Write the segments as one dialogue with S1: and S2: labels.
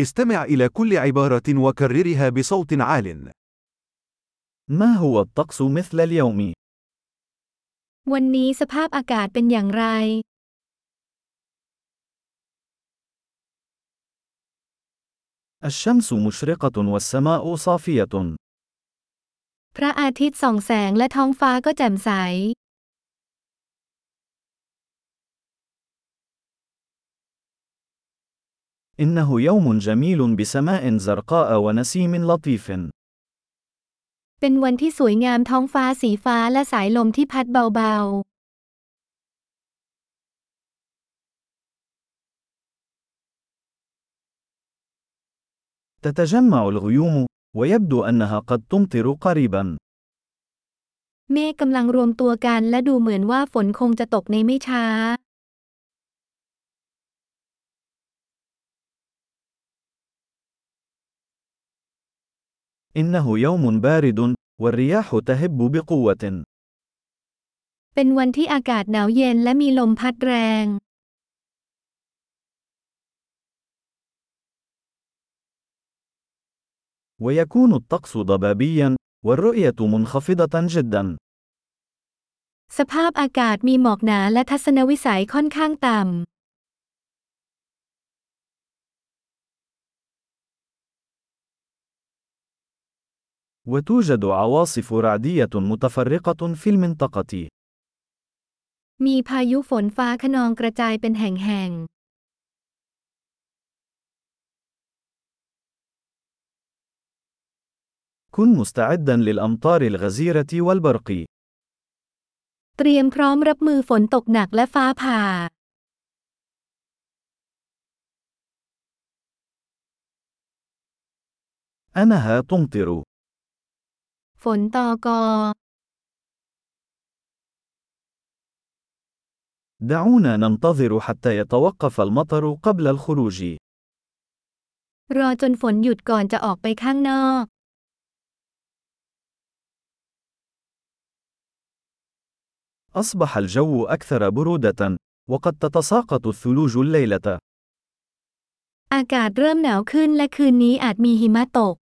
S1: استمع إلى كل عبارة وكررها بصوت عال.
S2: ما هو الطقس مثل اليوم؟
S3: วันนี้สภาพอากาศเป็นอย่างไร
S2: الشمس مشرقة والسماء صافية.
S3: พระอาทิตย์ส่องแสงและท้องฟ้าก็แจ่มใส
S2: إنه يوم جميل بسماء زرقاء ونسيم لطيف.
S3: เป็นวันที่สวยงามท้องฟ้าสีฟ้าและสายลมที่พัดเบา
S2: تتجمع الغيوم، ويبدو أنها قد تمطر قريبا.
S3: ๆ เมฆกำลังรวมตัวกันและดูเหมือนว่าฝนคงจะตกในไม่ช้า
S2: إنه يوم بارد، والرياح تهب بقوة.
S3: เป็นวันที่อากาศหนาวเย็นและมีลมพัดแรง
S2: ويكون الطقس ضبابيا، والرؤية منخفضة جدا.
S3: สภาพอากาศมีหมอกหนาและทัศนวิสัยค่อนข้างต่ำ
S2: وتوجد عواصف رعدية متفرقة في المنطقة.
S3: มีพายุฝนฟ้าคะนองกระจายเป็นแห่ง
S2: كن مستعدا للأمطار الغزيرة والبرق.
S3: ๆ เตรียมพร้อมรับมือฝนตกหนักและฟ้าผ่า
S2: أنها تمطر.
S3: ฝนตอกอ
S2: دعونا ننتظر حتى يتوقف المطر قبل الخروج.
S3: รอจนฝนหยุดก่อนจะออกไปข้างนอก
S2: أصبح الجو أكثر برودة، وقد تتساقط الثلوج الليلة.
S3: อากาศเริ่มหนาวขึ้นและคืนนี้อาจมีหิมะตก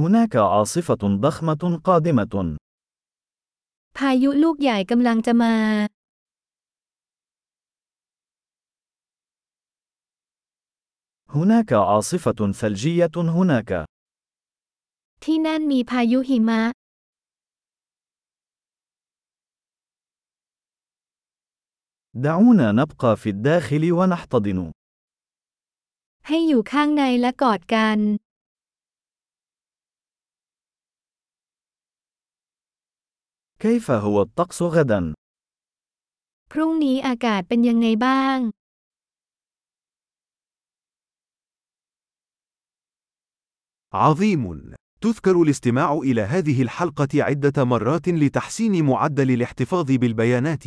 S2: هناك عاصفة ضخمة قادمة.
S3: พายุลูกใหญ่กำลังจะมา
S2: هناك عاصفة ثلجية هناك.
S3: ที่นั่นมีพายุหิมะ
S2: دعونا نبقى في الداخل ونحتضن.
S3: ให้อยู่ข้างในและกอดกัน
S2: كيف هو الطقس غدا؟
S3: พรุ่งนี้อากาศเป็นยังไงบ้าง؟
S1: عظيم. تذكر الاستماع إلى هذه الحلقة عدة مرات لتحسين معدل الاحتفاظ بالبيانات.